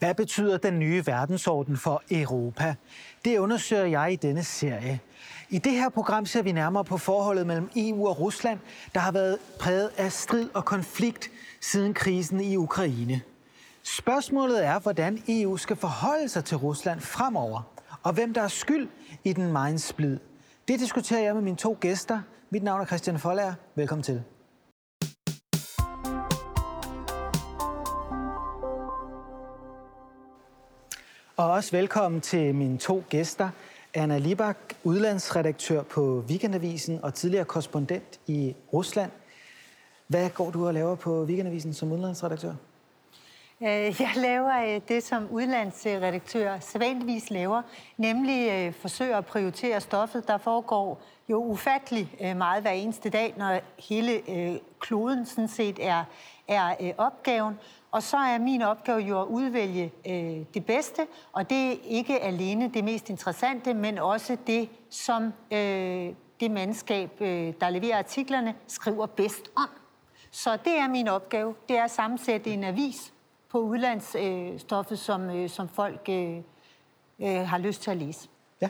Hvad betyder den nye verdensorden for Europa? Det undersøger jeg i denne serie. I det her program ser vi nærmere på forholdet mellem EU og Rusland, der har været præget af strid og konflikt siden krisen i Ukraine. Spørgsmålet er, hvordan EU skal forholde sig til Rusland fremover, og hvem der er skyld i den meget splid. Det diskuterer jeg med mine to gæster. Mit navn er Christian Folager. Velkommen til. Og også velkommen til mine to gæster. Anna Libak, udlandsredaktør på Weekendavisen og tidligere korrespondent i Rusland. Hvad går du og laver på Weekendavisen som udlandsredaktør? Øh, jeg laver øh, det, som udlandsredaktør sædvanligvis laver, nemlig øh, forsøger at prioritere stoffet. Der foregår jo ufattelig meget hver eneste dag, når hele kloden sådan set er, er opgaven. Og så er min opgave jo at udvælge øh, det bedste, og det er ikke alene det mest interessante, men også det, som øh, det mandskab, øh, der leverer artiklerne, skriver bedst om. Så det er min opgave. Det er at sammensætte en avis på udlandsstoffet, øh, som, øh, som folk øh, øh, har lyst til at læse. Ja,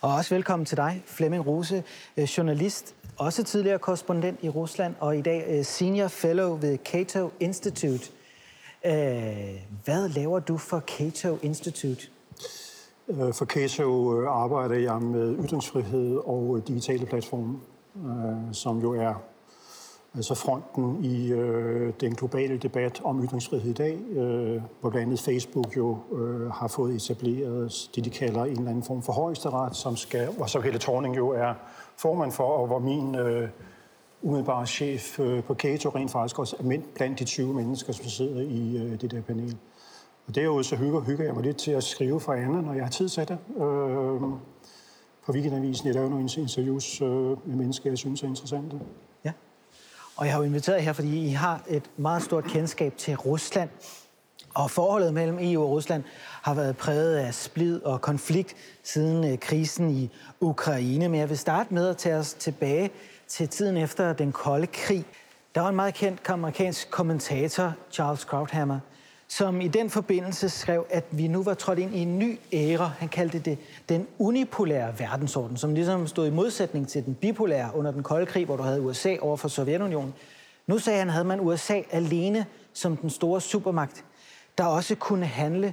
og også velkommen til dig, Flemming Rose, øh, journalist, også tidligere korrespondent i Rusland, og i dag øh, senior fellow ved Cato Institute. Øh, hvad laver du for Cato Institute? Øh, for Cato øh, arbejder jeg med ytringsfrihed og øh, digitale platforme, som jo er altså fronten i øh, den globale debat om ytringsfrihed i dag, øh, hvor blandt andet Facebook jo øh, har fået etableret det, de kalder en eller anden form for højesteret, som skal, og så Helle Thorning jo er formand for, og hvor min øh, umiddelbare chef øh, på Cato rent faktisk også er blandt de 20 mennesker, som sidder i øh, det der panel. Og derudover så hygger, hygger jeg mig lidt til at skrive for Anna, når jeg har tid til det. Øh, på Weekendavisen, jeg laver nogle interviews øh, med mennesker, jeg synes er interessante. Ja, og jeg har jo inviteret her, fordi I har et meget stort kendskab til Rusland. Og forholdet mellem EU og Rusland har været præget af splid og konflikt siden øh, krisen i Ukraine. Men jeg vil starte med at tage os tilbage til tiden efter den kolde krig. Der var en meget kendt amerikansk kommentator, Charles Krauthammer, som i den forbindelse skrev, at vi nu var trådt ind i en ny æra. Han kaldte det den unipolære verdensorden, som ligesom stod i modsætning til den bipolære under den kolde krig, hvor du havde USA over for Sovjetunionen. Nu sagde han, havde man USA alene som den store supermagt, der også kunne handle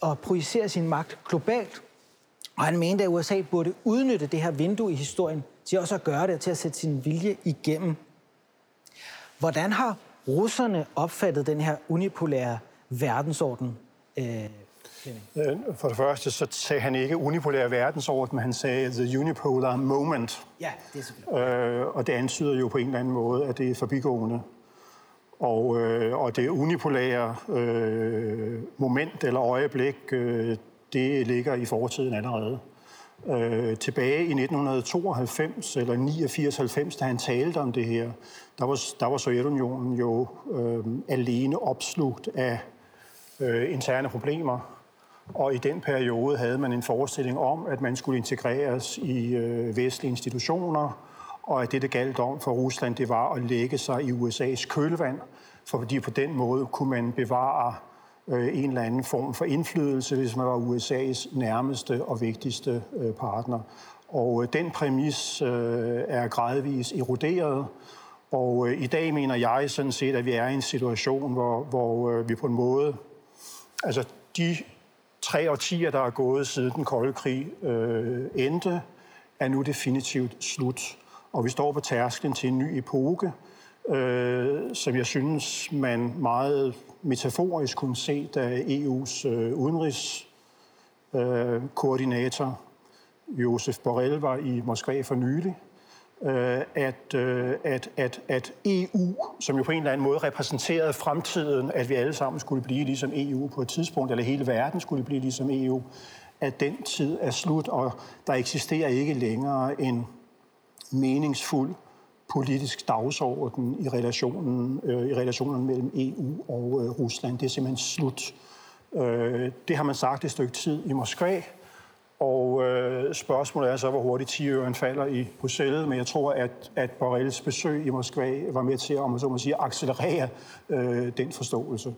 og projicere sin magt globalt. Og han mente, at USA burde udnytte det her vindue i historien til også at gøre det, til at sætte sin vilje igennem. Hvordan har russerne opfattet den her unipolære verdensorden? Øh, for det første, så sagde han ikke unipolær verdensorden, men han sagde the unipolar moment. Ja, det er selvfølgelig. Øh, og det antyder jo på en eller anden måde, at det er forbigående. Og, øh, og det unipolære øh, moment eller øjeblik, øh, det ligger i fortiden allerede. Øh, tilbage i 1992 eller 89-90, da han talte om det her, der var, der var Sovjetunionen jo øh, alene opslugt af øh, interne problemer. Og i den periode havde man en forestilling om, at man skulle integreres i øh, vestlige institutioner, og at det, det galt om for Rusland, det var at lægge sig i USA's kølvand, fordi på den måde kunne man bevare øh, en eller anden form for indflydelse, hvis man var USA's nærmeste og vigtigste øh, partner. Og øh, den præmis øh, er gradvist eroderet, og øh, i dag mener jeg sådan set, at vi er i en situation, hvor, hvor øh, vi på en måde, altså de tre årtier, der er gået siden den kolde krig øh, endte, er nu definitivt slut. Og vi står på tærsklen til en ny epoke, øh, som jeg synes, man meget metaforisk kunne se, da EU's øh, udenrigskoordinator øh, Josef Borrell var i Moskva for nylig, øh, at, øh, at, at, at EU, som jo på en eller anden måde repræsenterede fremtiden, at vi alle sammen skulle blive ligesom EU på et tidspunkt, eller hele verden skulle blive ligesom EU, at den tid er slut, og der eksisterer ikke længere en meningsfuld politisk dagsorden i relationen, øh, i relationen mellem EU og øh, Rusland. Det er simpelthen slut. Øh, det har man sagt et stykke tid i Moskva, og øh, spørgsmålet er så, hvor hurtigt 10 falder i Bruxelles, men jeg tror, at, at Borrells besøg i Moskva var med til, om man så må sige, accelerere øh, den forståelse.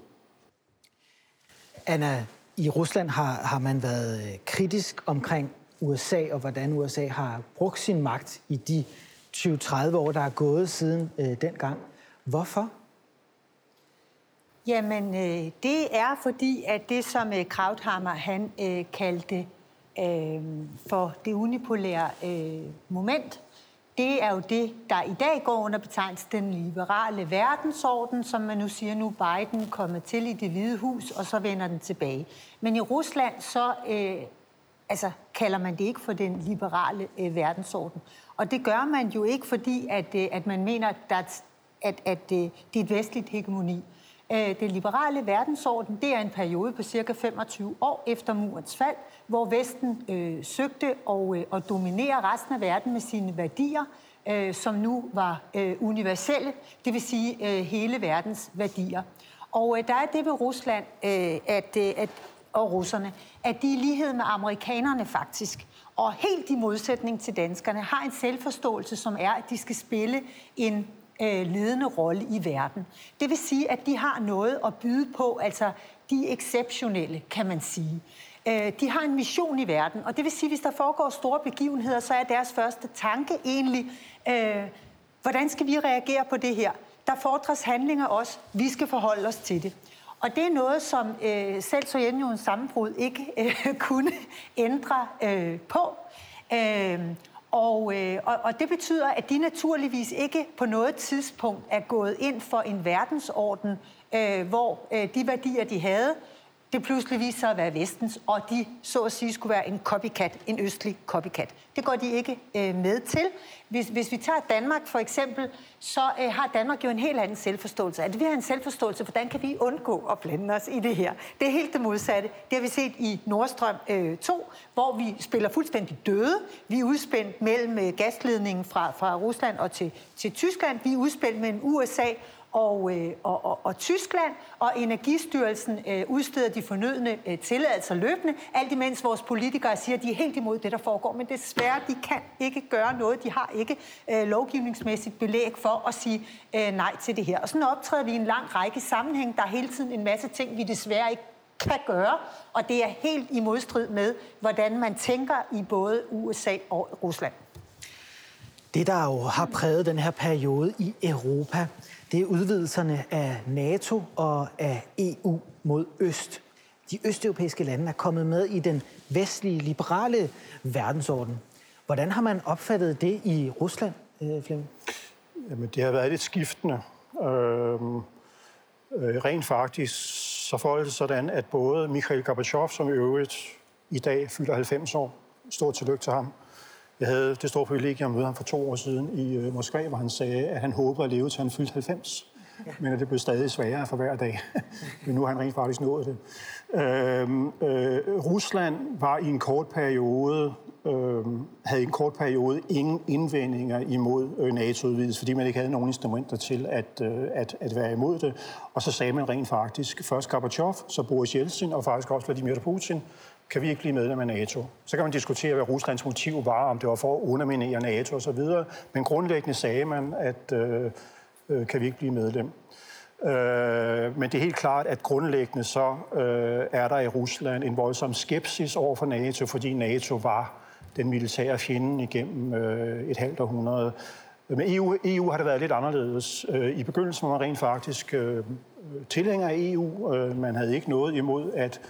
Anna I Rusland har, har man været øh, kritisk omkring USA og hvordan USA har brugt sin magt i de 20-30 år, der er gået siden øh, dengang. Hvorfor? Jamen, øh, det er fordi, at det, som øh, Krauthammer han øh, kaldte øh, for det unipolære øh, moment, det er jo det, der i dag går under betegnelsen den liberale verdensorden, som man nu siger, nu Biden kommer til i det hvide hus, og så vender den tilbage. Men i Rusland, så øh, altså, kalder man det ikke for den liberale øh, verdensorden. Og det gør man jo ikke, fordi at, øh, at man mener, at, at, at øh, det er et vestligt hegemoni. Øh, det liberale verdensorden, det er en periode på cirka 25 år efter murens fald, hvor Vesten øh, søgte at, øh, at dominere resten af verden med sine værdier, øh, som nu var øh, universelle, det vil sige øh, hele verdens værdier. Og øh, der er det ved Rusland, øh, at, øh, at, og russerne, at de i lighed med amerikanerne faktisk, og helt i modsætning til danskerne, har en selvforståelse, som er, at de skal spille en øh, ledende rolle i verden. Det vil sige, at de har noget at byde på, altså de er exceptionelle, kan man sige. Øh, de har en mission i verden, og det vil sige, at hvis der foregår store begivenheder, så er deres første tanke egentlig, øh, hvordan skal vi reagere på det her? Der fordres handlinger også. Vi skal forholde os til det. Og det er noget, som øh, selv Sovjetunionens sammenbrud ikke øh, kunne ændre øh, på. Øh, og, øh, og, og det betyder, at de naturligvis ikke på noget tidspunkt er gået ind for en verdensorden, øh, hvor øh, de værdier, de havde, det pludselig viste sig at være vestens, og de så at sige skulle være en copycat, en østlig copycat. Det går de ikke øh, med til. Hvis, hvis vi tager Danmark for eksempel, så øh, har Danmark jo en helt anden selvforståelse. At vi har en selvforståelse, hvordan kan vi undgå at blande os i det her? Det er helt det modsatte. Det har vi set i Nordstrøm øh, 2, hvor vi spiller fuldstændig døde. Vi er udspændt mellem øh, gasledningen fra, fra Rusland og til, til Tyskland. Vi er udspændt mellem USA og, øh, og, og, og Tyskland, og Energistyrelsen øh, udsteder de fornødne øh, tilladelser løbende, alt imens vores politikere siger, at de er helt imod det, der foregår. Men desværre, de kan ikke gøre noget. De har ikke øh, lovgivningsmæssigt belæg for at sige øh, nej til det her. Og sådan optræder vi i en lang række sammenhæng. Der er hele tiden en masse ting, vi desværre ikke kan gøre, og det er helt i modstrid med, hvordan man tænker i både USA og Rusland. Det, der jo har præget den her periode i Europa, det er udvidelserne af NATO og af EU mod øst. De østeuropæiske lande er kommet med i den vestlige, liberale verdensorden. Hvordan har man opfattet det i Rusland, øh, Flemming? Jamen, det har været lidt skiftende. Øhm, øh, rent faktisk så forholder det sådan, at både Mikhail Gorbachev, som i øvrigt i dag fylder 90 år, stort tillykke til ham, jeg havde det store privilegium at møde ham for to år siden i øh, Moskva, hvor han sagde, at han håbede at leve til han fyldte 90. Ja. Men at det blev stadig sværere for hver dag. Men nu har han rent faktisk nået det. Øhm, øh, Rusland var i en kort periode øh, havde i en kort periode ingen indvendinger imod øh, NATO-udvidelse, fordi man ikke havde nogen instrumenter til at, øh, at, at være imod det. Og så sagde man rent faktisk, først Gorbachev, så Boris Yeltsin og faktisk også Vladimir Putin, kan vi ikke blive medlem af NATO. Så kan man diskutere, hvad Ruslands motiv var, om det var for at underminere NATO osv., men grundlæggende sagde man, at øh, øh, kan vi ikke blive medlem. Øh, men det er helt klart, at grundlæggende så øh, er der i Rusland en voldsom skepsis over for NATO, fordi NATO var den militære fjende igennem øh, et halvt århundrede. Med EU, EU har det været lidt anderledes. Øh, I begyndelsen var man rent faktisk øh, tilhænger af EU. Øh, man havde ikke noget imod, at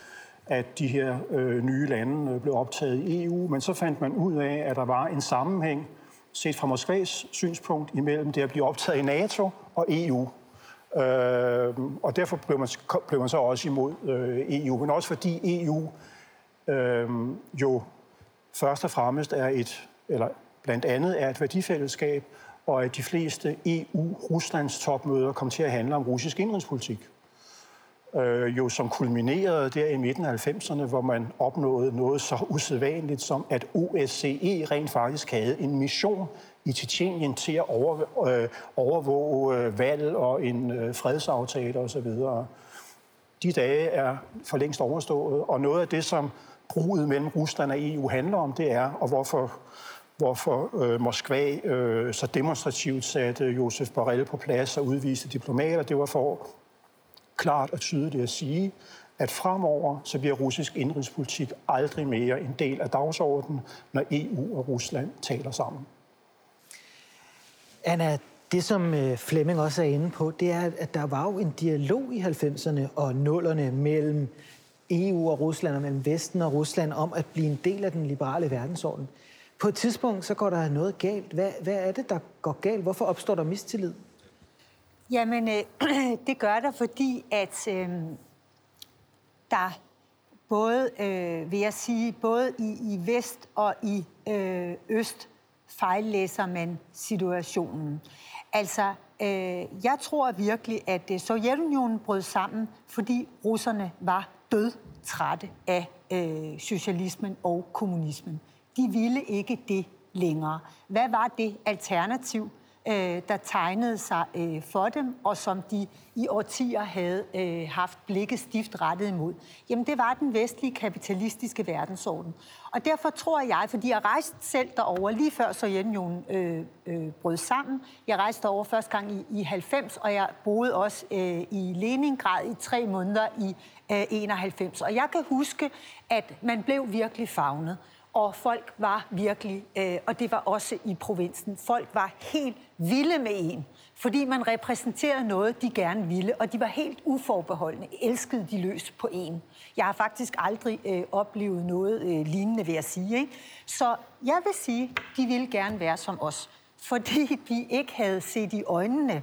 at de her øh, nye lande øh, blev optaget i EU, men så fandt man ud af, at der var en sammenhæng, set fra Moskvas synspunkt, imellem det at blive optaget i NATO og EU. Øh, og derfor blev man, blev man så også imod øh, EU, men også fordi EU øh, jo først og fremmest er et, eller blandt andet er et værdifællesskab, og at de fleste EU-Ruslands topmøder kom til at handle om russisk indrigspolitik øh, jo som kulminerede der i midten af 90'erne, hvor man opnåede noget så usædvanligt som, at OSCE rent faktisk havde en mission i Tjetjenien til at over, øh, overvåge øh, valg og en øh, fredsaftale osv. De dage er for længst overstået, og noget af det, som bruget mellem Rusland og EU handler om, det er, og hvorfor hvorfor øh, Moskva øh, så demonstrativt satte Josef Borrell på plads og udviste diplomater. Det var for klart og tydeligt at sige, at fremover så bliver russisk indrigspolitik aldrig mere en del af dagsordenen, når EU og Rusland taler sammen. Anna, det som øh, Flemming også er inde på, det er, at der var jo en dialog i 90'erne og 0'erne mellem EU og Rusland og mellem Vesten og Rusland om at blive en del af den liberale verdensorden. På et tidspunkt, så går der noget galt. Hvad, hvad er det, der går galt? Hvorfor opstår der mistillid? Jamen, øh, det gør der, fordi at øh, der både, øh, vil jeg sige, både i, i vest og i øh, øst fejllæser man situationen. Altså, øh, jeg tror virkelig, at øh, Sovjetunionen brød sammen, fordi russerne var død trætte af øh, socialismen og kommunismen. De ville ikke det længere. Hvad var det alternativ? Øh, der tegnede sig øh, for dem, og som de i årtier havde øh, haft blikket stift rettet imod, jamen det var den vestlige kapitalistiske verdensorden. Og derfor tror jeg, fordi jeg rejste selv derover lige før Sovjetunionen øh, øh, brød sammen. Jeg rejste over første gang i, i 90, og jeg boede også øh, i Leningrad i tre måneder i øh, 91. Og jeg kan huske, at man blev virkelig fagnet og folk var virkelig, øh, og det var også i provinsen, folk var helt vilde med en, fordi man repræsenterede noget, de gerne ville, og de var helt uforbeholdende, elskede de løs på en. Jeg har faktisk aldrig øh, oplevet noget øh, lignende, vil jeg sige. Ikke? Så jeg vil sige, de ville gerne være som os, fordi de ikke havde set i øjnene,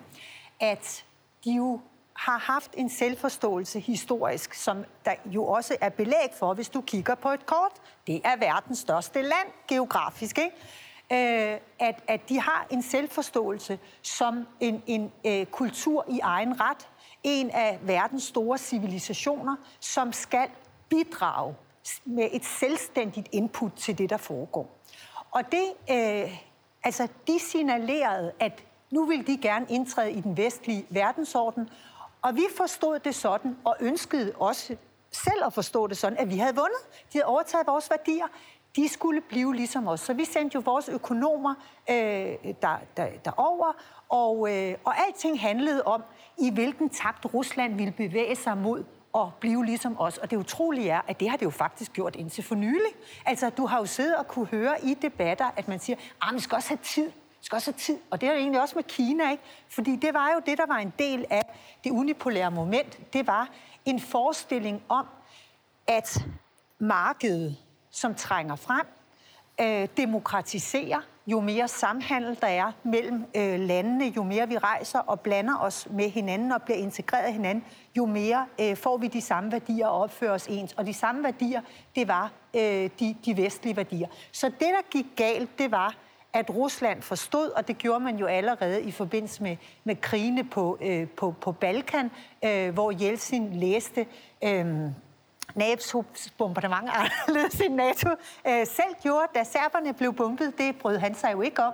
at de jo har haft en selvforståelse historisk, som der jo også er belæg for, hvis du kigger på et kort. Det er verdens største land geografisk, ikke? Øh, at, at de har en selvforståelse som en, en øh, kultur i egen ret. En af verdens store civilisationer, som skal bidrage med et selvstændigt input til det, der foregår. Og det, øh, altså, de signalerede, at nu vil de gerne indtræde i den vestlige verdensorden, og vi forstod det sådan, og ønskede også selv at forstå det sådan, at vi havde vundet. De havde overtaget vores værdier. De skulle blive ligesom os. Så vi sendte jo vores økonomer øh, der, der, derover, og, øh, og alting handlede om, i hvilken takt Rusland ville bevæge sig mod at blive ligesom os. Og det utrolige er, at det har det jo faktisk gjort indtil for nylig. Altså, du har jo siddet og kunne høre i debatter, at man siger, ah, at vi skal også have tid skal også have tid. Og det er jo egentlig også med Kina, ikke? Fordi det var jo det, der var en del af det unipolære moment. Det var en forestilling om, at markedet, som trænger frem, øh, demokratiserer, jo mere samhandel der er mellem øh, landene, jo mere vi rejser og blander os med hinanden og bliver integreret i hinanden, jo mere øh, får vi de samme værdier og opfører os ens. Og de samme værdier, det var øh, de, de vestlige værdier. Så det, der gik galt, det var, at Rusland forstod, og det gjorde man jo allerede i forbindelse med, med krigene på, øh, på, på Balkan, øh, hvor Jeltsin læste øh, NATO's bombardement anderledes end NATO øh, selv gjorde, da serberne blev bumpet. Det brød han sig jo ikke om.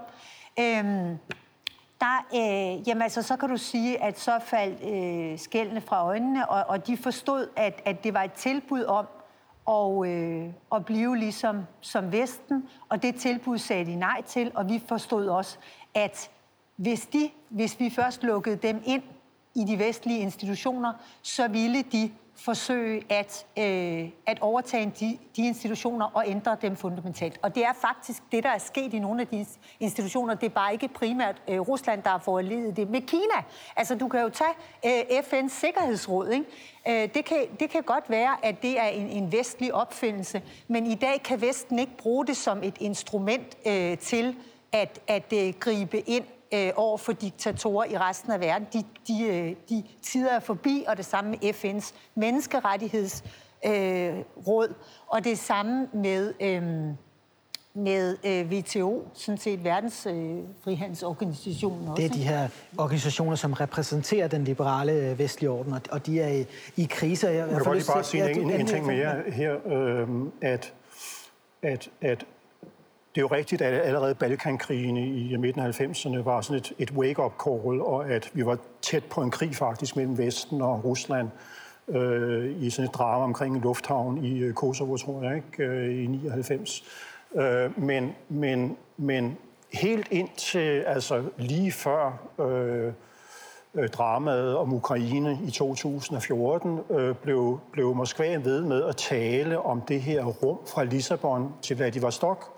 Øh, der, øh, jamen altså, så kan du sige, at så faldt øh, skældene fra øjnene, og, og de forstod, at, at det var et tilbud om og, øh, at blive ligesom som Vesten. Og det tilbud sagde de nej til, og vi forstod også, at hvis, de, hvis vi først lukkede dem ind i de vestlige institutioner, så ville de forsøge at, øh, at overtage de, de institutioner og ændre dem fundamentalt. Og det er faktisk det, der er sket i nogle af de institutioner. Det er bare ikke primært øh, Rusland, der har forledet det. Med Kina, altså du kan jo tage øh, FN's Sikkerhedsråd, ikke? Øh, det, kan, det kan godt være, at det er en, en vestlig opfindelse, men i dag kan Vesten ikke bruge det som et instrument øh, til at, at øh, gribe ind øh, over for diktatorer i resten af verden. De, de, øh, de tider er forbi, og det samme med FN's menneskerettighedsråd, øh, og det samme med... Øh, med øh, WTO, sådan set verdens øh, frihandelsorganisation også. Det er de her organisationer, som repræsenterer den liberale øh, vestlige orden, og de er i, i krise. Jeg, jeg vil bare sige en, en, en ting mere her, øh, at, at, at det er jo rigtigt, at allerede Balkankrigene i midten af 90'erne var sådan et, et wake-up call, og at vi var tæt på en krig faktisk mellem Vesten og Rusland øh, i sådan et drama omkring en lufthavn i øh, Kosovo, tror jeg, ikke, øh, i 99. Øh, men, men, men helt ind til, altså lige før øh, øh, dramaet om Ukraine i 2014, øh, blev, blev Moskva ved med at tale om det her rum fra Lissabon til Vladivostok.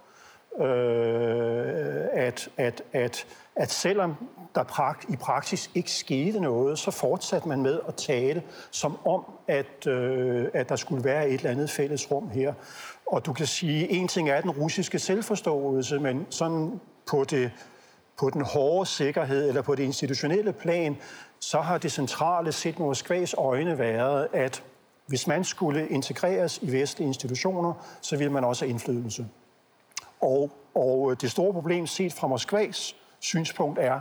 Øh, at, at, at, at selvom der prakt, i praksis ikke skete noget, så fortsatte man med at tale som om, at, øh, at der skulle være et eller andet fælles rum her. Og du kan sige, en ting er den russiske selvforståelse, men sådan på, det, på den hårde sikkerhed eller på det institutionelle plan, så har det centrale set med Moskvas øjne været, at hvis man skulle integreres i vestlige institutioner, så ville man også have indflydelse. Og, og det store problem set fra Moskvas synspunkt er,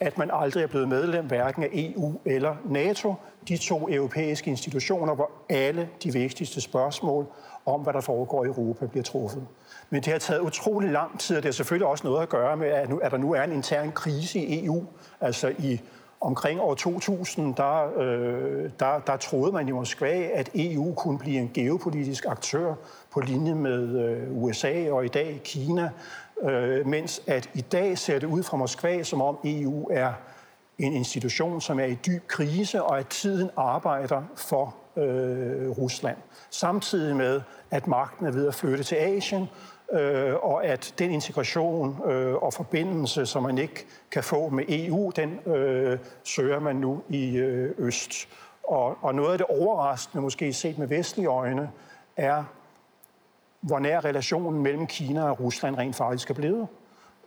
at man aldrig er blevet medlem hverken af EU eller NATO, de to europæiske institutioner, hvor alle de vigtigste spørgsmål om, hvad der foregår i Europa, bliver truffet. Men det har taget utrolig lang tid, og det har selvfølgelig også noget at gøre med, at, nu, at der nu er en intern krise i EU. Altså i omkring år 2000, der, øh, der, der troede man i Moskva, at EU kunne blive en geopolitisk aktør på linje med øh, USA og i dag Kina, øh, mens at i dag ser det ud fra Moskva, som om EU er en institution, som er i dyb krise, og at tiden arbejder for øh, Rusland. Samtidig med, at magten er ved at flytte til Asien, øh, og at den integration øh, og forbindelse, som man ikke kan få med EU, den øh, søger man nu i øh, øst. Og, og noget af det overraskende, måske set med vestlige øjne, er, hvor nær relationen mellem Kina og Rusland rent faktisk er blevet.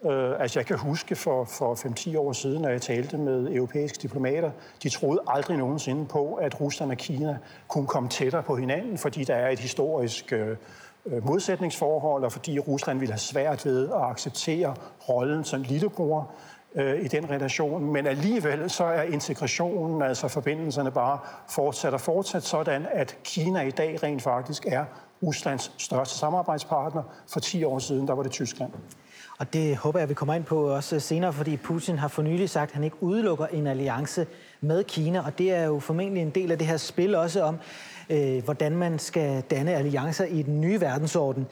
Øh, altså jeg kan huske for, for 5-10 år siden, når jeg talte med europæiske diplomater, de troede aldrig nogensinde på, at Rusland og Kina kunne komme tættere på hinanden, fordi der er et historisk Øh, Øh, modsætningsforhold, og fordi Rusland ville have svært ved at acceptere rollen som lillebror øh, i den relation. Men alligevel så er integrationen, altså forbindelserne bare fortsat og fortsat sådan, at Kina i dag rent faktisk er Ruslands største samarbejdspartner. For 10 år siden, der var det Tyskland. Og det håber jeg, vi kommer ind på også senere, fordi Putin har for nylig sagt, at han ikke udelukker en alliance med Kina, og det er jo formentlig en del af det her spil også om, øh, hvordan man skal danne alliancer i den nye verdensorden.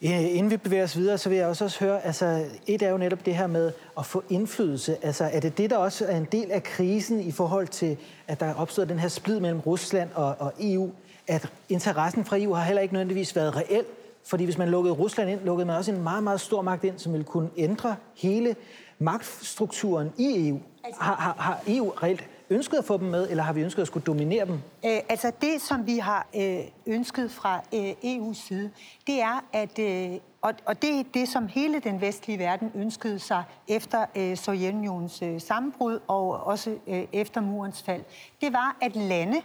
Inden vi bevæger os videre, så vil jeg også, også høre, altså et er jo netop det her med at få indflydelse. Altså er det det, der også er en del af krisen i forhold til, at der er opstået den her splid mellem Rusland og, og EU? at interessen fra EU har heller ikke nødvendigvis været reel, fordi hvis man lukkede Rusland ind, lukkede man også en meget, meget stor magt ind, som ville kunne ændre hele magtstrukturen i EU. Altså, har, har, har EU reelt ønsket at få dem med, eller har vi ønsket at skulle dominere dem? Øh, altså det, som vi har øh, ønsket fra øh, EU's side, det er, at, øh, og, og det er det, som hele den vestlige verden ønskede sig efter øh, Sovjetunionens øh, sammenbrud og også øh, efter murens fald, det var, at lande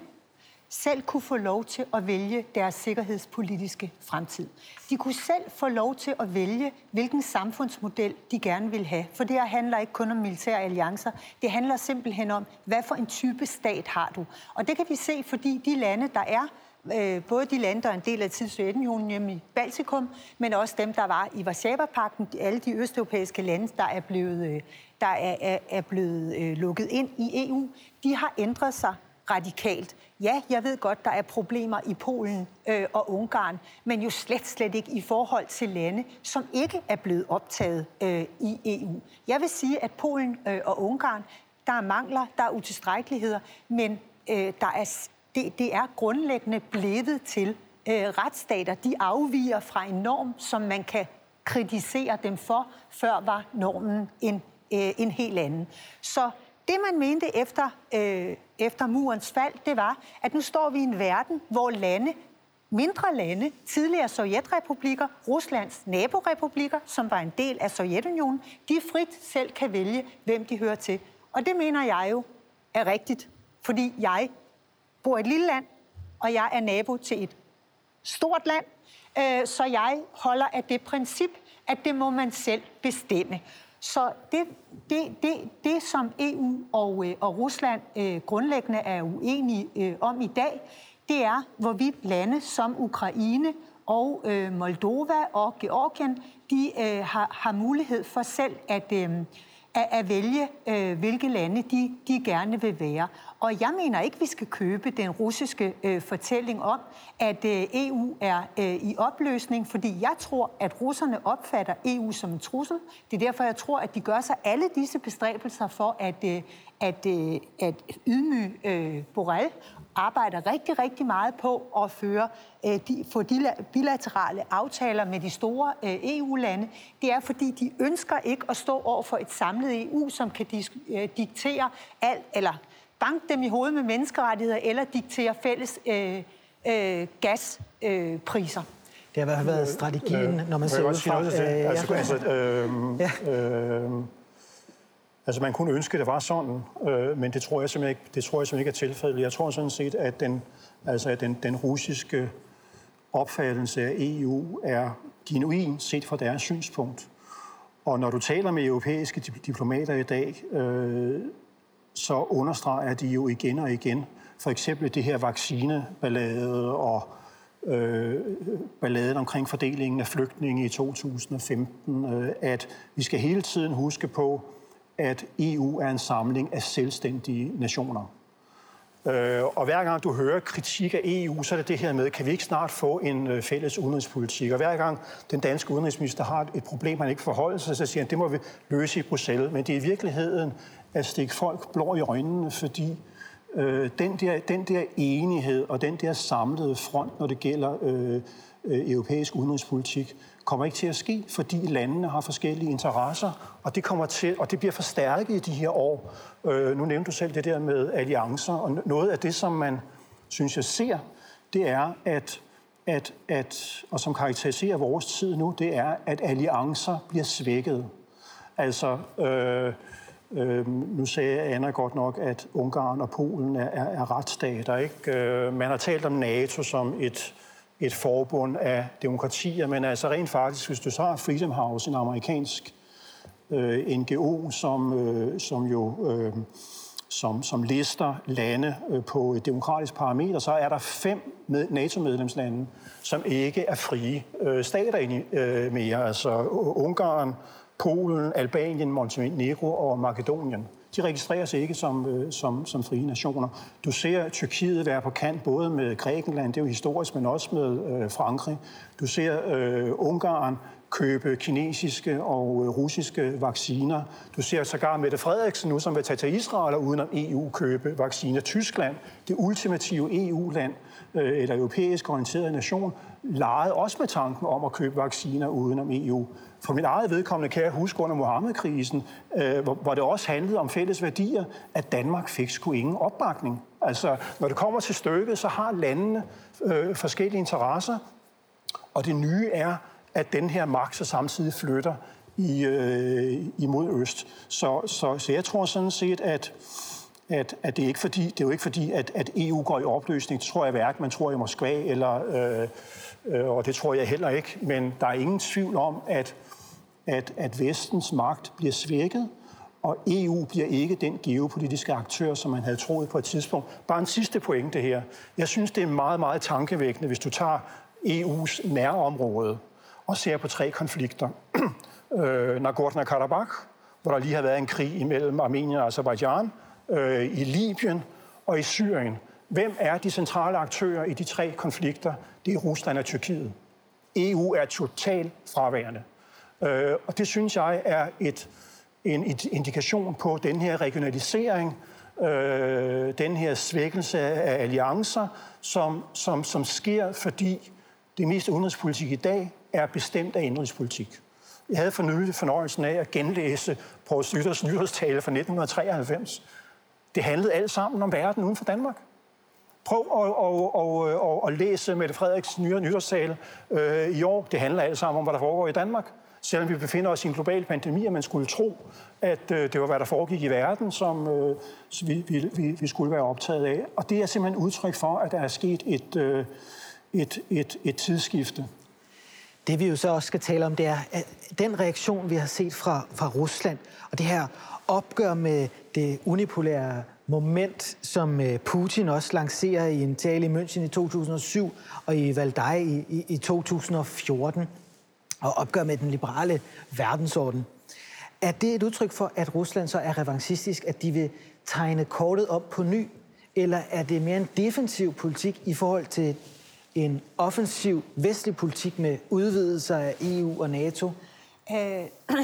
selv kunne få lov til at vælge deres sikkerhedspolitiske fremtid. De kunne selv få lov til at vælge, hvilken samfundsmodel de gerne vil have. For det her handler ikke kun om militære alliancer. Det handler simpelthen om, hvad for en type stat har du. Og det kan vi se, fordi de lande, der er, øh, både de lande, der er en del af Sovjetunionen, nemlig Baltikum, men også dem, der var i Varsava-pakten, alle de østeuropæiske lande, der er blevet, øh, der er, er, er blevet øh, lukket ind i EU, de har ændret sig radikalt. Ja, jeg ved godt, der er problemer i Polen øh, og Ungarn, men jo slet, slet ikke i forhold til lande, som ikke er blevet optaget øh, i EU. Jeg vil sige, at Polen øh, og Ungarn, der er mangler, der er utilstrækkeligheder, men øh, der er, det, det er grundlæggende blevet til øh, retsstater. De afviger fra en norm, som man kan kritisere dem for. Før var normen en, øh, en helt anden. Så det, man mente efter, øh, efter murens fald, det var, at nu står vi i en verden, hvor lande, mindre lande, tidligere sovjetrepublikker, Ruslands naborepublikker, som var en del af Sovjetunionen, de frit selv kan vælge, hvem de hører til. Og det mener jeg jo er rigtigt, fordi jeg bor i et lille land, og jeg er nabo til et stort land, øh, så jeg holder af det princip, at det må man selv bestemme. Så det, det, det, det som EU og, øh, og Rusland øh, grundlæggende er uenige øh, om i dag, det er, hvorvidt lande som Ukraine og øh, Moldova og Georgien, de øh, har, har mulighed for selv at, øh, at, at vælge, øh, hvilke lande de, de gerne vil være. Og jeg mener ikke, vi skal købe den russiske øh, fortælling om, at øh, EU er øh, i opløsning, fordi jeg tror, at russerne opfatter EU som en trussel. Det er derfor, jeg tror, at de gør sig alle disse bestræbelser for at, øh, at, øh, at ydmyge øh, Borrell arbejder rigtig, rigtig meget på at føre, øh, de, få de bilaterale aftaler med de store øh, EU-lande. Det er, fordi de ønsker ikke at stå over for et samlet EU, som kan dis- øh, diktere alt, eller banke dem i hovedet med menneskerettigheder, eller diktere fælles øh, øh, gaspriser. Øh, det har i hvert fald været strategien, øh, når man ser ud fra... Øh, altså, altså, øh, ja. øh, Altså man kunne ønske, at det var sådan, øh, men det tror, jeg simpelthen ikke, det tror jeg simpelthen ikke er tilfældet. Jeg tror sådan set, at den, altså, at den, den russiske opfattelse af EU er genuin set fra deres synspunkt. Og når du taler med europæiske diplomater i dag, øh, så understreger de jo igen og igen, for eksempel det her vaccineballade og øh, balladen omkring fordelingen af flygtninge i 2015, øh, at vi skal hele tiden huske på, at EU er en samling af selvstændige nationer. Øh, og hver gang du hører kritik af EU, så er det det her med, kan vi ikke snart få en øh, fælles udenrigspolitik? Og hver gang den danske udenrigsminister har et problem, han ikke forholder sig, så siger han, det må vi løse i Bruxelles. Men det er i virkeligheden at stikke folk blå i øjnene, fordi øh, den, der, den der enighed og den der samlede front, når det gælder øh, øh, europæisk udenrigspolitik, kommer ikke til at ske, fordi landene har forskellige interesser, og det kommer til, og det bliver forstærket i de her år. Øh, nu nævnte du selv det der med alliancer, og noget af det, som man synes jeg ser, det er, at, at, at og som karakteriserer vores tid nu, det er, at alliancer bliver svækket. Altså, øh, øh, nu sagde Anna godt nok, at Ungarn og Polen er, er, er retsstater. Ikke? Øh, man har talt om NATO som et et forbund af demokratier, men altså rent faktisk, hvis du så har Freedom House, en amerikansk øh, NGO, som, øh, som jo øh, som, som lister lande øh, på et demokratisk parameter, så er der fem med, NATO-medlemslande, som ikke er frie øh, stater øh, mere, altså Ungarn, Polen, Albanien, Montenegro og Makedonien de registrerer sig ikke som, øh, som, som frie nationer. Du ser Tyrkiet være på kant både med Grækenland, det er jo historisk, men også med øh, Frankrig. Du ser øh, Ungarn købe kinesiske og øh, russiske vacciner. Du ser sågar Mette Frederiksen nu, som vil tage til Israel og udenom EU købe vacciner. Tyskland, det ultimative EU-land, øh, eller europæisk orienteret nation, legede også med tanken om at købe vacciner uden om EU. For mit eget vedkommende kan jeg huske under Mohammed-krisen, øh, hvor, hvor det også handlede om fælles værdier, at Danmark fik sgu ingen opbakning. Altså, når det kommer til stykket, så har landene øh, forskellige interesser, og det nye er, at den her magt så samtidig flytter i, øh, imod øst. Så, så, så jeg tror sådan set, at at, at det, er ikke fordi, det er jo ikke fordi, at, at EU går i opløsning. Det tror jeg hverken, man tror i Moskva, eller, øh, øh, og det tror jeg heller ikke. Men der er ingen tvivl om, at, at, at vestens magt bliver svækket, og EU bliver ikke den geopolitiske aktør, som man havde troet på et tidspunkt. Bare en sidste pointe her. Jeg synes, det er meget, meget tankevækkende, hvis du tager EU's nærområde og ser på tre konflikter. øh, Nagorno-Karabakh, hvor der lige har været en krig imellem Armenien og Azerbaijan, øh, i Libyen og i Syrien. Hvem er de centrale aktører i de tre konflikter? Det er Rusland og Tyrkiet. EU er totalt fraværende. Øh, og det synes jeg er et, en indikation på den her regionalisering, øh, den her svækkelse af alliancer, som, som, som sker, fordi det meste udenrigspolitik i dag er bestemt af indrigspolitik. Jeg havde for nylig fornøjelsen af at genlæse på Slytters nytårstale fra 1993, det handlede alt sammen om verden uden for Danmark. Prøv at, at, at, at, at læse Mette Frederiks nye nytårstale øh, i år. Det handler alt sammen om, hvad der foregår i Danmark. Selvom vi befinder os i en global pandemi, og man skulle tro, at øh, det var, hvad der foregik i verden, som øh, vi, vi, vi skulle være optaget af. Og det er simpelthen udtryk for, at der er sket et, øh, et, et, et tidsskifte. Det vi jo så også skal tale om, det er at den reaktion, vi har set fra, fra Rusland, og det her opgør med det unipolære moment, som øh, Putin også lancerer i en tale i München i 2007 og i Valdaj i, i, i 2014, og opgør med den liberale verdensorden. Er det et udtryk for, at Rusland så er revanchistisk, at de vil tegne kortet op på ny? Eller er det mere en defensiv politik i forhold til en offensiv vestlig politik med udvidelser af EU og NATO? Øh,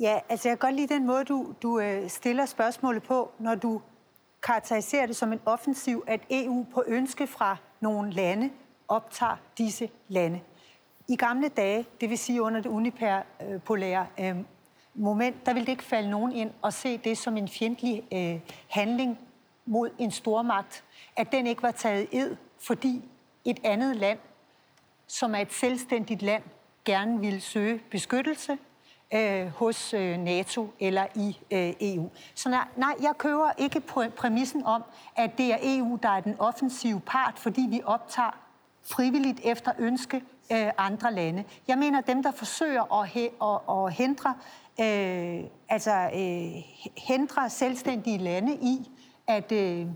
ja, altså jeg kan godt lide den måde, du, du øh, stiller spørgsmålet på, når du karakteriserer det som en offensiv, at EU på ønske fra nogle lande optager disse lande. I gamle dage, det vil sige under det unipolære øh, moment, der ville det ikke falde nogen ind og se det som en fjendtlig øh, handling mod en stormagt, at den ikke var taget ed, fordi et andet land, som er et selvstændigt land, gerne vil søge beskyttelse øh, hos øh, NATO eller i øh, EU. Så nej, nej, jeg køber ikke på præmissen om, at det er EU, der er den offensive part, fordi vi optager frivilligt efter ønske øh, andre lande. Jeg mener, dem, der forsøger at, he, at, at hindre, øh, altså, øh, hindre selvstændige lande i at øh,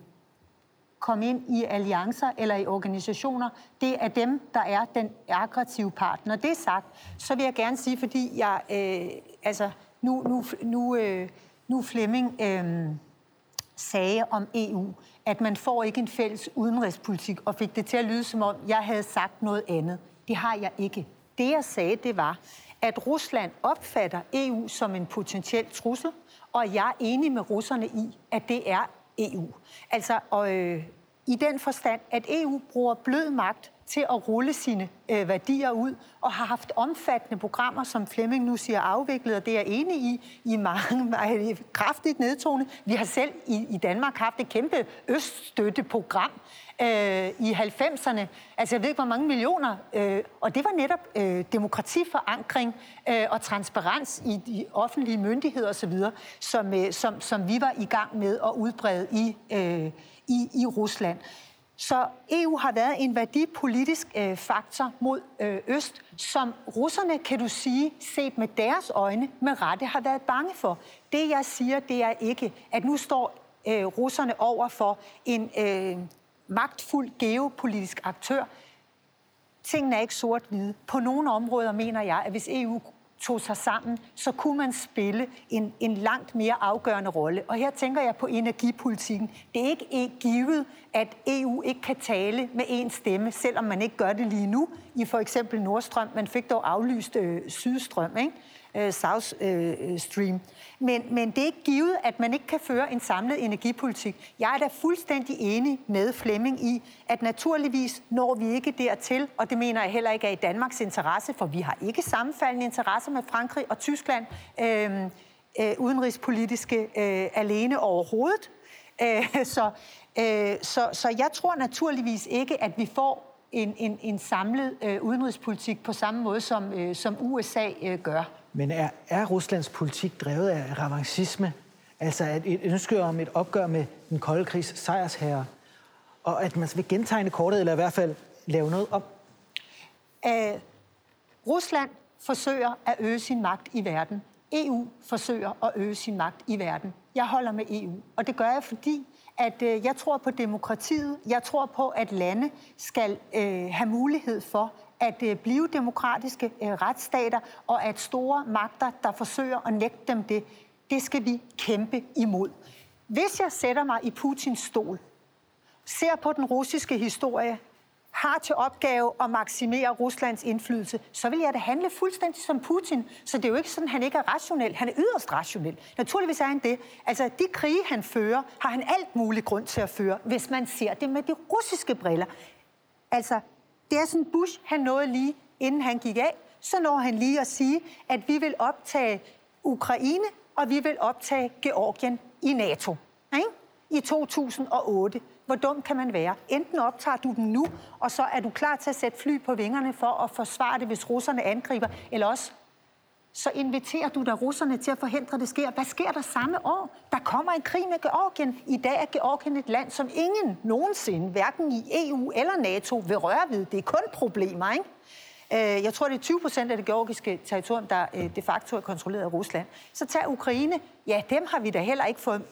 komme ind i alliancer eller i organisationer, det er dem, der er den aggressive part. Når det er sagt, så vil jeg gerne sige, fordi jeg, øh, altså, nu, nu, nu, øh, nu Flemming øh, sagde om EU, at man får ikke en fælles udenrigspolitik, og fik det til at lyde som om, jeg havde sagt noget andet. Det har jeg ikke. Det jeg sagde, det var, at Rusland opfatter EU som en potentiel trussel, og jeg er enig med russerne i, at det er EU. Altså, og, øh, i den forstand, at EU bruger blød magt til at rulle sine øh, værdier ud, og har haft omfattende programmer, som Flemming nu siger afviklet, og det er jeg enig i, i mange meget kraftigt nedtone. Vi har selv i, i Danmark haft et kæmpe øststøtteprogram øh, i 90'erne. Altså jeg ved ikke, hvor mange millioner. Øh, og det var netop øh, demokratiforankring øh, og transparens i de offentlige myndigheder osv., som, øh, som, som vi var i gang med at udbrede i, øh, i, i Rusland. Så EU har været en værdipolitisk øh, faktor mod øh, Øst, som russerne, kan du sige, set med deres øjne, med rette har været bange for. Det jeg siger, det er ikke, at nu står øh, russerne over for en øh, magtfuld geopolitisk aktør. Tingene er ikke sort-hvide. På nogle områder mener jeg, at hvis EU tog sig sammen, så kunne man spille en, en langt mere afgørende rolle. Og her tænker jeg på energipolitikken. Det er ikke givet, at EU ikke kan tale med én stemme, selvom man ikke gør det lige nu i for eksempel Nordstrøm. Man fik dog aflyst øh, Sydstrøm, ikke? Øh, South øh, Stream. Men, men det er ikke givet, at man ikke kan føre en samlet energipolitik. Jeg er da fuldstændig enig med Flemming i, at naturligvis når vi ikke dertil, og det mener jeg heller ikke er i Danmarks interesse, for vi har ikke sammenfaldende interesser med Frankrig og Tyskland øh, øh, udenrigspolitiske øh, alene overhovedet. Øh, så, øh, så, så jeg tror naturligvis ikke, at vi får en, en, en samlet øh, udenrigspolitik på samme måde, som, øh, som USA øh, gør. Men er, er Ruslands politik drevet af revanchisme? Altså et, et ønske om et opgør med den kolde krigs sejrsherre? Og at man vil gentegne kortet, eller i hvert fald lave noget om? Æh, Rusland forsøger at øge sin magt i verden. EU forsøger at øge sin magt i verden. Jeg holder med EU, og det gør jeg, fordi at øh, jeg tror på demokratiet. Jeg tror på, at lande skal øh, have mulighed for at øh, blive demokratiske øh, retsstater, og at store magter, der forsøger at nægte dem det, det skal vi kæmpe imod. Hvis jeg sætter mig i Putins stol, ser på den russiske historie, har til opgave at maksimere Ruslands indflydelse, så vil jeg da handle fuldstændig som Putin. Så det er jo ikke sådan, at han ikke er rationel. Han er yderst rationel. Naturligvis er han det. Altså, de krige, han fører, har han alt mulig grund til at føre, hvis man ser det med de russiske briller. Altså, det er sådan, Bush, han nåede lige, inden han gik af, så når han lige at sige, at vi vil optage Ukraine, og vi vil optage Georgien i NATO. Ikke? I 2008. Hvor dum kan man være? Enten optager du dem nu, og så er du klar til at sætte fly på vingerne for at forsvare det, hvis russerne angriber, eller også så inviterer du da russerne til at forhindre, at det sker. Hvad sker der samme år? Der kommer en krig med Georgien. I dag er Georgien et land, som ingen nogensinde, hverken i EU eller NATO, vil røre ved. Det er kun problemer, ikke? Øh, jeg tror, det er 20 procent af det georgiske territorium, der øh, de facto er kontrolleret af Rusland. Så tag Ukraine. Ja, dem har vi da heller ikke fået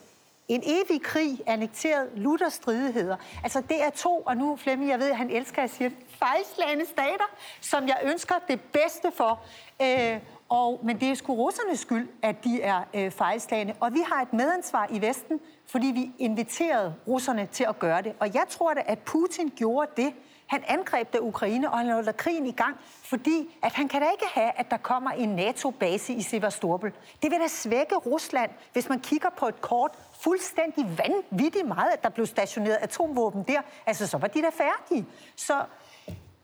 en evig krig, annekteret Luthers stridigheder. Altså det er to, og nu Flemming, jeg ved, han elsker at sige fejlslagende stater, som jeg ønsker det bedste for. Øh, og, men det er sgu russernes skyld, at de er øh, fejlslagende. Og vi har et medansvar i Vesten, fordi vi inviterede russerne til at gøre det. Og jeg tror da, at Putin gjorde det. Han angreb da Ukraine, og han holder krigen i gang, fordi at han kan da ikke have, at der kommer en NATO-base i Sevastopol. Det vil da svække Rusland, hvis man kigger på et kort fuldstændig vanvittigt meget, at der blev stationeret atomvåben der. Altså, så var de da færdige. Så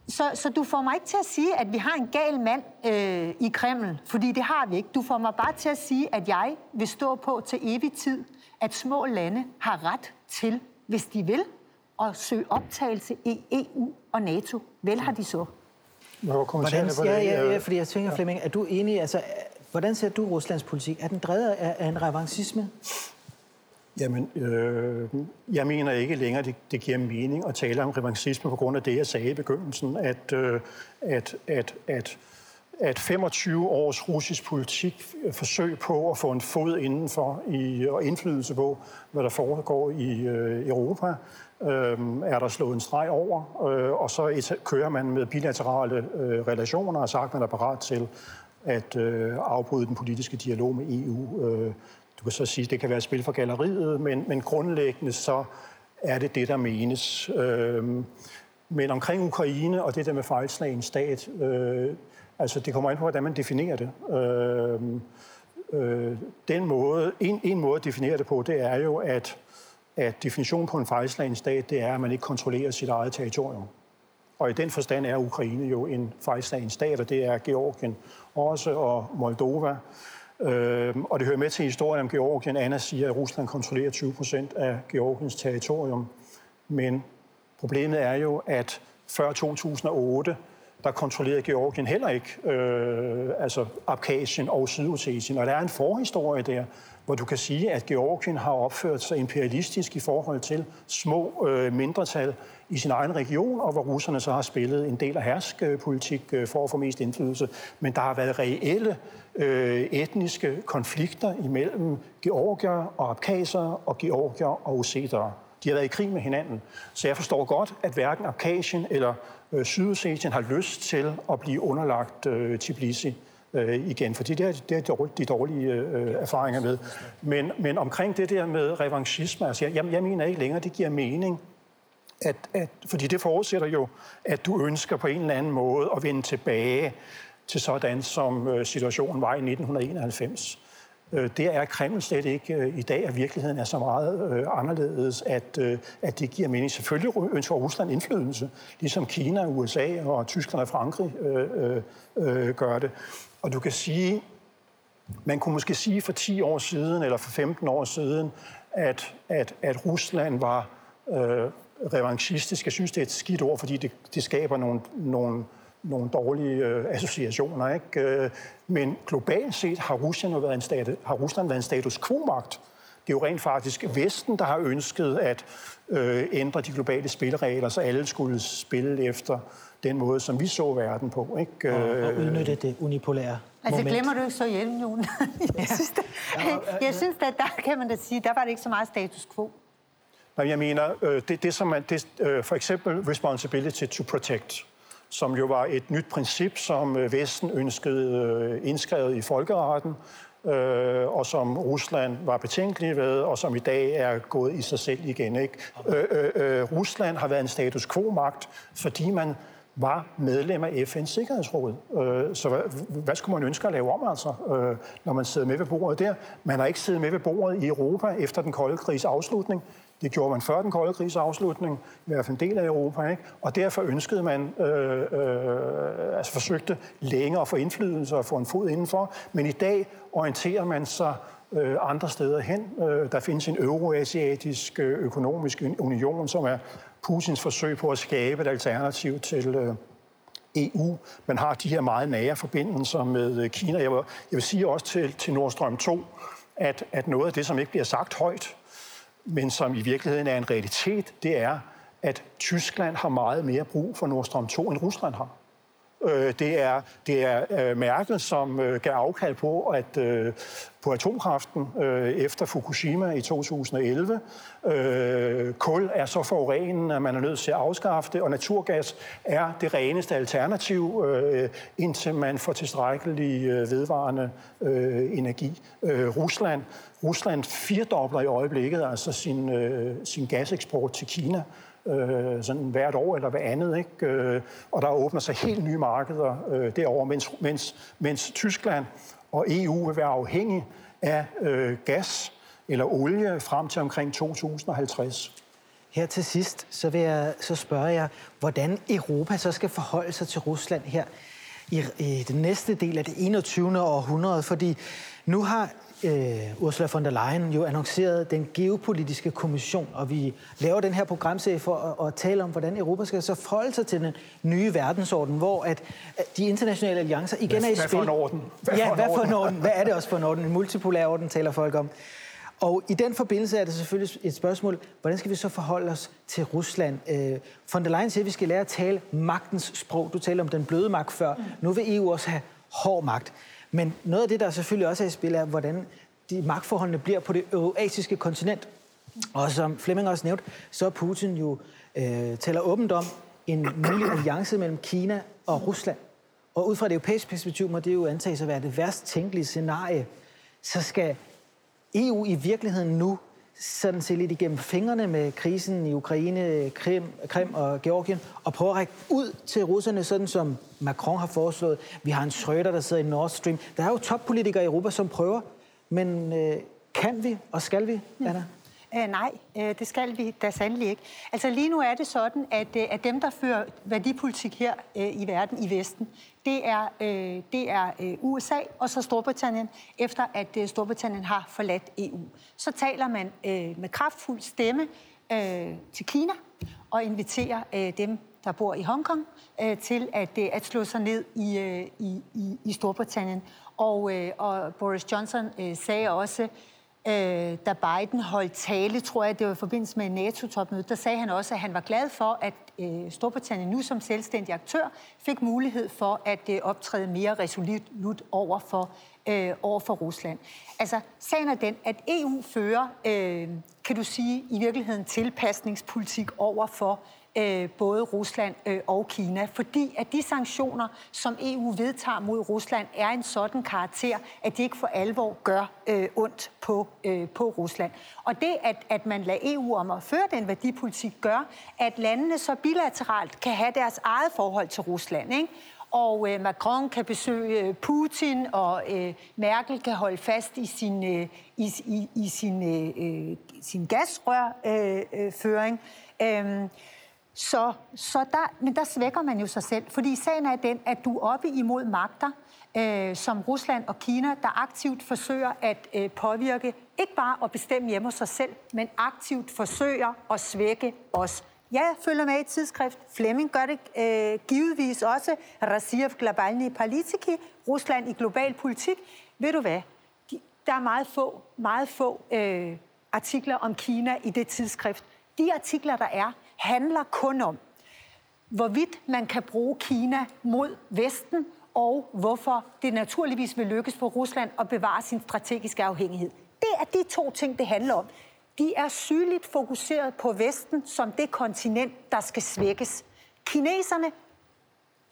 så, så du får mig ikke til at sige, at vi har en gal mand øh, i Kreml, fordi det har vi ikke. Du får mig bare til at sige, at jeg vil stå på til evig tid, at små lande har ret til, hvis de vil, at søge optagelse i EU og NATO. Vel har de så. Hvordan, ja, ja, ja, fordi jeg tænker, Flemming, er du enig? Altså, hvordan ser du Ruslands politik? Er den drevet af, af en revanchisme? Jamen, øh, jeg mener ikke længere, det, det giver mening at tale om revanchisme på grund af det, jeg sagde i begyndelsen, at, øh, at, at, at, at 25 års russisk politik øh, forsøg på at få en fod indenfor i, og indflydelse på, hvad der foregår i øh, Europa, øh, er der slået en streg over, øh, og så et, kører man med bilaterale øh, relationer og sagt, man er parat til at øh, afbryde den politiske dialog med EU. Øh, du kan så sige, at det kan være et spil for galleriet, men, men grundlæggende så er det det, der menes. Øh, men omkring Ukraine og det der med fejlslagen stat, øh, altså det kommer ind på, hvordan man definerer det. Øh, øh, den måde, en, en måde at definere det på, det er jo, at, at definitionen på en fejlslagen stat, det er, at man ikke kontrollerer sit eget territorium. Og i den forstand er Ukraine jo en fejlslagen stat, og det er Georgien også, og Moldova. Øh, og det hører med til historien om Georgien. Anna siger, at Rusland kontrollerer 20 procent af Georgiens territorium. Men problemet er jo, at før 2008, der kontrollerede Georgien heller ikke øh, altså Abkhazien og Sydossetien. Og der er en forhistorie der, hvor du kan sige, at Georgien har opført sig imperialistisk i forhold til små øh, mindretal i sin egen region, og hvor russerne så har spillet en del af herskpolitik øh, øh, for at få mest indflydelse. Men der har været reelle øh, etniske konflikter imellem georgier og abkhazer og georgier og ossetere. De har været i krig med hinanden. Så jeg forstår godt, at hverken Abkhazien eller Øh, Sydossetien har lyst til at blive underlagt øh, Tbilisi øh, igen, fordi det er, det er de dårlige øh, erfaringer med. Men, men omkring det der med revanchisme, altså jeg, jeg mener ikke længere, det giver mening, at, at, fordi det forudsætter jo, at du ønsker på en eller anden måde at vende tilbage til sådan, som øh, situationen var i 1991. Øh, det er Kreml slet ikke øh, i dag, at virkeligheden er så meget øh, anderledes, at, at det giver mening. Selvfølgelig ønsker Rusland indflydelse, ligesom Kina, USA og Tyskland og Frankrig øh, øh, gør det. Og du kan sige, man kunne måske sige for 10 år siden, eller for 15 år siden, at, at, at Rusland var øh, revanchistisk. Jeg synes, det er et skidt ord, fordi det, det skaber nogle, nogle, nogle dårlige øh, associationer. Ikke? Øh, men globalt set har Rusland, været en stat, har Rusland været en status quo-magt. Det er jo rent faktisk Vesten, der har ønsket at øh, ændre de globale spilleregler, så alle skulle spille efter den måde, som vi så verden på. Ikke? Og, og udnytte det unipolære Altså moment. glemmer du ikke så Sovjetunionen? jeg synes, da, jeg synes at der kan man da sige, der var det ikke så meget status quo. Nej, jeg mener, øh, det, det som man, det, øh, for eksempel responsibility to protect, som jo var et nyt princip, som øh, Vesten ønskede øh, indskrevet i folkeretten, øh, og som Rusland var betænkelig ved, og som i dag er gået i sig selv igen. Ikke? Øh, øh, øh Rusland har været en status quo-magt, fordi man var medlem af FN's Sikkerhedsråd. Så hvad, hvad skulle man ønske at lave om, altså, når man sidder med ved bordet der? Man har ikke siddet med ved bordet i Europa efter den kolde krigs afslutning. Det gjorde man før den kolde krigs afslutning, i hvert fald en del af Europa, ikke? og derfor ønskede man, øh, øh, altså forsøgte længere at få indflydelse og få en fod indenfor, men i dag orienterer man sig øh, andre steder hen. Øh, der findes en euroasiatisk øh, økonomisk union, som er Putins forsøg på at skabe et alternativ til øh, EU. Man har de her meget nære forbindelser med øh, Kina. Jeg vil, jeg vil sige også til, til Nord Stream 2, at, at noget af det, som ikke bliver sagt højt, men som i virkeligheden er en realitet, det er, at Tyskland har meget mere brug for Nord Stream 2, end Rusland har. Øh, det er, det er øh, Merkel, som øh, gav afkald på, at øh, på atomkraften øh, efter Fukushima i 2011. Øh, kul er så forurenende, at man er nødt til at afskaffe det, og naturgas er det reneste alternativ, øh, indtil man får tilstrækkelig øh, vedvarende øh, energi. Øh, Rusland, Rusland firdobler i øjeblikket altså sin, øh, sin gaseksport til Kina øh, sådan hvert år eller hver andet. Ikke? Øh, og der åbner sig helt nye markeder øh, derover, mens, mens, mens Tyskland og EU vil være afhængige af øh, gas eller olie frem til omkring 2050. Her til sidst, så vil jeg så spørger jeg, hvordan Europa så skal forholde sig til Rusland her i, i den næste del af det 21. århundrede, fordi nu har øh, Ursula von der Leyen jo annonceret den geopolitiske kommission, og vi laver den her programserie for at, at tale om, hvordan Europa skal så forholde sig til den nye verdensorden, hvor at, at de internationale alliancer igen hvad, er i spil. Hvad for en orden? Hvad ja, for hvad for en orden? Hvad er det også for en orden? En multipolær orden taler folk om. Og i den forbindelse er det selvfølgelig et spørgsmål, hvordan skal vi så forholde os til Rusland? Øh, von der Leyen siger, at vi skal lære at tale magtens sprog. Du talte om den bløde magt før. Nu vil EU også have hård magt. Men noget af det, der selvfølgelig også er i spil, er, hvordan de magtforholdene bliver på det eurasiske kontinent. Og som Flemming også nævnt, så er Putin jo øh, taler åbent om en mulig alliance mellem Kina og Rusland. Og ud fra et europæisk perspektiv må det jo antages at være det værst tænkelige scenarie. Så skal EU i virkeligheden nu sådan se lidt igennem fingrene med krisen i Ukraine, Krim, Krim og Georgien, og prøve at række ud til russerne, sådan som Macron har foreslået. Vi har en Schröder, der sidder i Nord Stream. Der er jo toppolitikere i Europa, som prøver, men øh, kan vi, og skal vi, Anna? Øh, nej, øh, det skal vi da sandelig ikke. Altså lige nu er det sådan, at, øh, at dem, der fører værdipolitik her øh, i verden, i Vesten, det er, øh, det er øh, USA og så Storbritannien, efter at øh, Storbritannien har forladt EU. Så taler man øh, med kraftfuld stemme øh, til Kina og inviterer øh, dem, der bor i Hongkong, øh, til at, øh, at slå sig ned i, øh, i, i, i Storbritannien. Og, øh, og Boris Johnson øh, sagde også, øh, da Biden holdt tale, tror jeg, det var i forbindelse med NATO-topmødet, der sagde han også, at han var glad for, at øh, Storbritannien nu som selvstændig aktør fik mulighed for at øh, optræde mere resolut over for, øh, over for Rusland. Altså, sagen er den, at EU fører, øh, kan du sige, i virkeligheden tilpasningspolitik over for øh, både Rusland øh, og Kina, fordi at de sanktioner, som EU vedtager mod Rusland, er en sådan karakter, at de ikke for alvor gør øh, ondt på, øh, på Rusland. Og det, at, at man lader EU om at føre den værdipolitik, gør, at landene så bilateralt kan have deres eget forhold til Rusland. Ikke? og øh, Macron kan besøge øh, Putin, og øh, Merkel kan holde fast i sin, øh, i, i, i sin, øh, øh sin gasrørføring. Øh, øh, så, så der, men der svækker man jo sig selv, fordi sagen er den, at du er oppe imod magter, øh, som Rusland og Kina, der aktivt forsøger at øh, påvirke, ikke bare at bestemme hjemme hos sig selv, men aktivt forsøger at svække os. Jeg følger med i tidsskrift. Flemming gør det øh, givetvis også. Rasiev Globalny Politiki, Rusland i global politik. Ved du hvad? De, der er meget få, meget få øh, artikler om Kina i det tidsskrift. De artikler, der er, handler kun om, hvorvidt man kan bruge Kina mod Vesten, og hvorfor det naturligvis vil lykkes for Rusland at bevare sin strategiske afhængighed. Det er de to ting, det handler om. De er sygeligt fokuseret på Vesten som det kontinent, der skal svækkes. Kineserne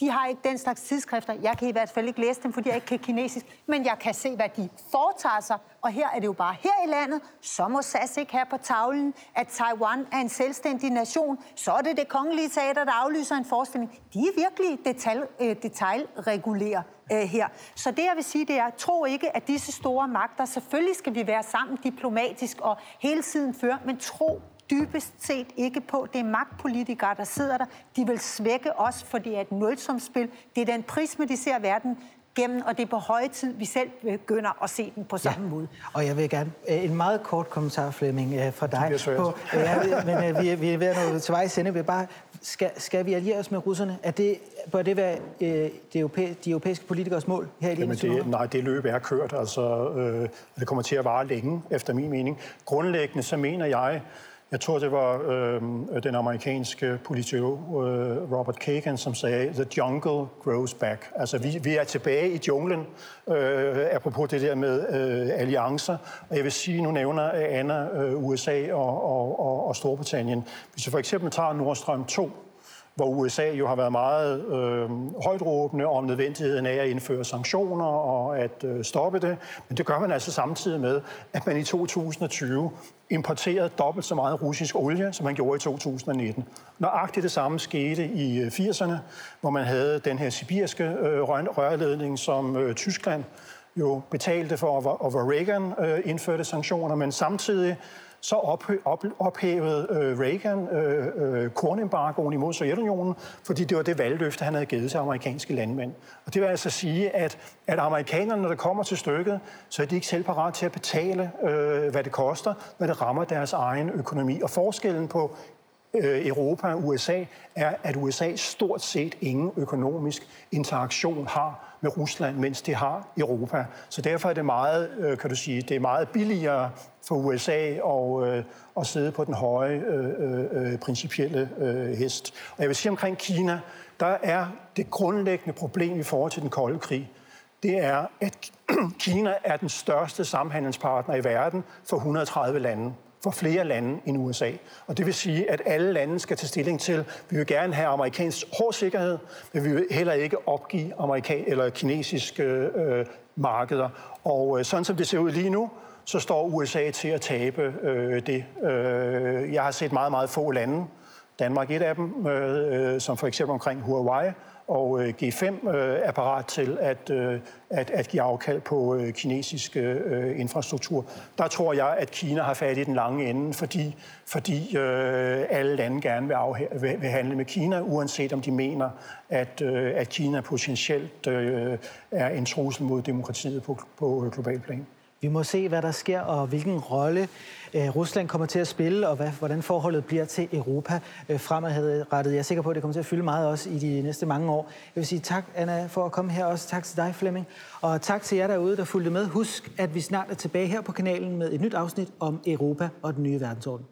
de har ikke den slags tidsskrifter. Jeg kan i hvert fald ikke læse dem, fordi jeg ikke kan kinesisk. Men jeg kan se, hvad de foretager sig. Og her er det jo bare her i landet. Så må SAS ikke have på tavlen, at Taiwan er en selvstændig nation. Så er det det kongelige teater, der aflyser en forestilling. De er virkelig detal, øh, detaljregulerer øh, her. Så det, jeg vil sige, det er, tro ikke, at disse store magter, selvfølgelig skal vi være sammen diplomatisk og hele tiden føre, men tro dybest set ikke på. Det er magtpolitikere, der sidder der. De vil svække os, for det er et nulsomspil. Det er den prisme, de ser verden gennem, og det er på høje tid, vi selv begynder at se den på samme ja. måde. Og jeg vil gerne øh, en meget kort kommentar, Flemming, øh, fra dig. Det på, ja, men øh, vi, er, vi er ved at nå til vej sende. Vi bare, skal, skal vi alliere os med russerne? Er det, bør det være øh, de, europæ, de europæiske politikers mål her i Jamen det, Nej, det løb er kørt. Altså, øh, det kommer til at vare længe, efter min mening. Grundlæggende så mener jeg, jeg tror, det var øh, den amerikanske politolog øh, Robert Kagan, som sagde, the jungle grows back. Altså, vi, vi er tilbage i junglen, øh, apropos det der med øh, alliancer. Og jeg vil sige, nu nævner Anna øh, USA og, og, og, og Storbritannien. Hvis vi for eksempel tager Nordstrøm 2, hvor USA jo har været meget øh, højtråbende om nødvendigheden af at indføre sanktioner og at øh, stoppe det. Men det gør man altså samtidig med, at man i 2020 importerede dobbelt så meget russisk olie, som man gjorde i 2019. Nøjagtigt det samme skete i øh, 80'erne, hvor man havde den her sibirske øh, rørledning, som øh, Tyskland jo betalte for, og hvor Reagan øh, indførte sanktioner, men samtidig så ophævede øh, Reagan øh, øh, kornembargoen imod Sovjetunionen, fordi det var det valgløfte, han havde givet til amerikanske landmænd. Og det vil altså sige, at, at amerikanerne, når det kommer til stykket, så er de ikke selv parat til at betale, øh, hvad det koster, når det rammer deres egen økonomi. Og forskellen på øh, Europa og USA er, at USA stort set ingen økonomisk interaktion har med Rusland, mens de har Europa. Så derfor er det meget, øh, kan du sige, det er meget billigere for USA og, øh, at sidde på den høje øh, øh, øh, principielle øh, hest. Og jeg vil sige omkring Kina, der er det grundlæggende problem i forhold til den kolde krig, det er, at Kina er den største samhandelspartner i verden for 130 lande for flere lande end USA. Og det vil sige, at alle lande skal tage stilling til, vi vil gerne have amerikansk hård sikkerhed, men vi vil heller ikke opgive amerikan eller kinesiske øh, markeder. Og øh, sådan som det ser ud lige nu, så står USA til at tabe øh, det. Øh, jeg har set meget, meget få lande, Danmark et af dem, øh, øh, som for eksempel omkring Huawei, og øh, G5 øh, er parat til at, øh, at, at give afkald på kinesisk infrastruktur. Der tror jeg, at Kina har fat i den lange ende, fordi, fordi alle lande gerne vil, afha- vil, vil handle med Kina, uanset om de mener, at, at Kina potentielt er en trussel mod demokratiet på, på global plan. Vi må se, hvad der sker, og hvilken rolle øh, Rusland kommer til at spille, og hvad, hvordan forholdet bliver til Europa øh, fremadrettet. Jeg er sikker på, at det kommer til at fylde meget også i de næste mange år. Jeg vil sige tak, Anna, for at komme her også. Tak til dig, Flemming. Og tak til jer derude, der fulgte med. Husk, at vi snart er tilbage her på kanalen med et nyt afsnit om Europa og den nye verdensorden.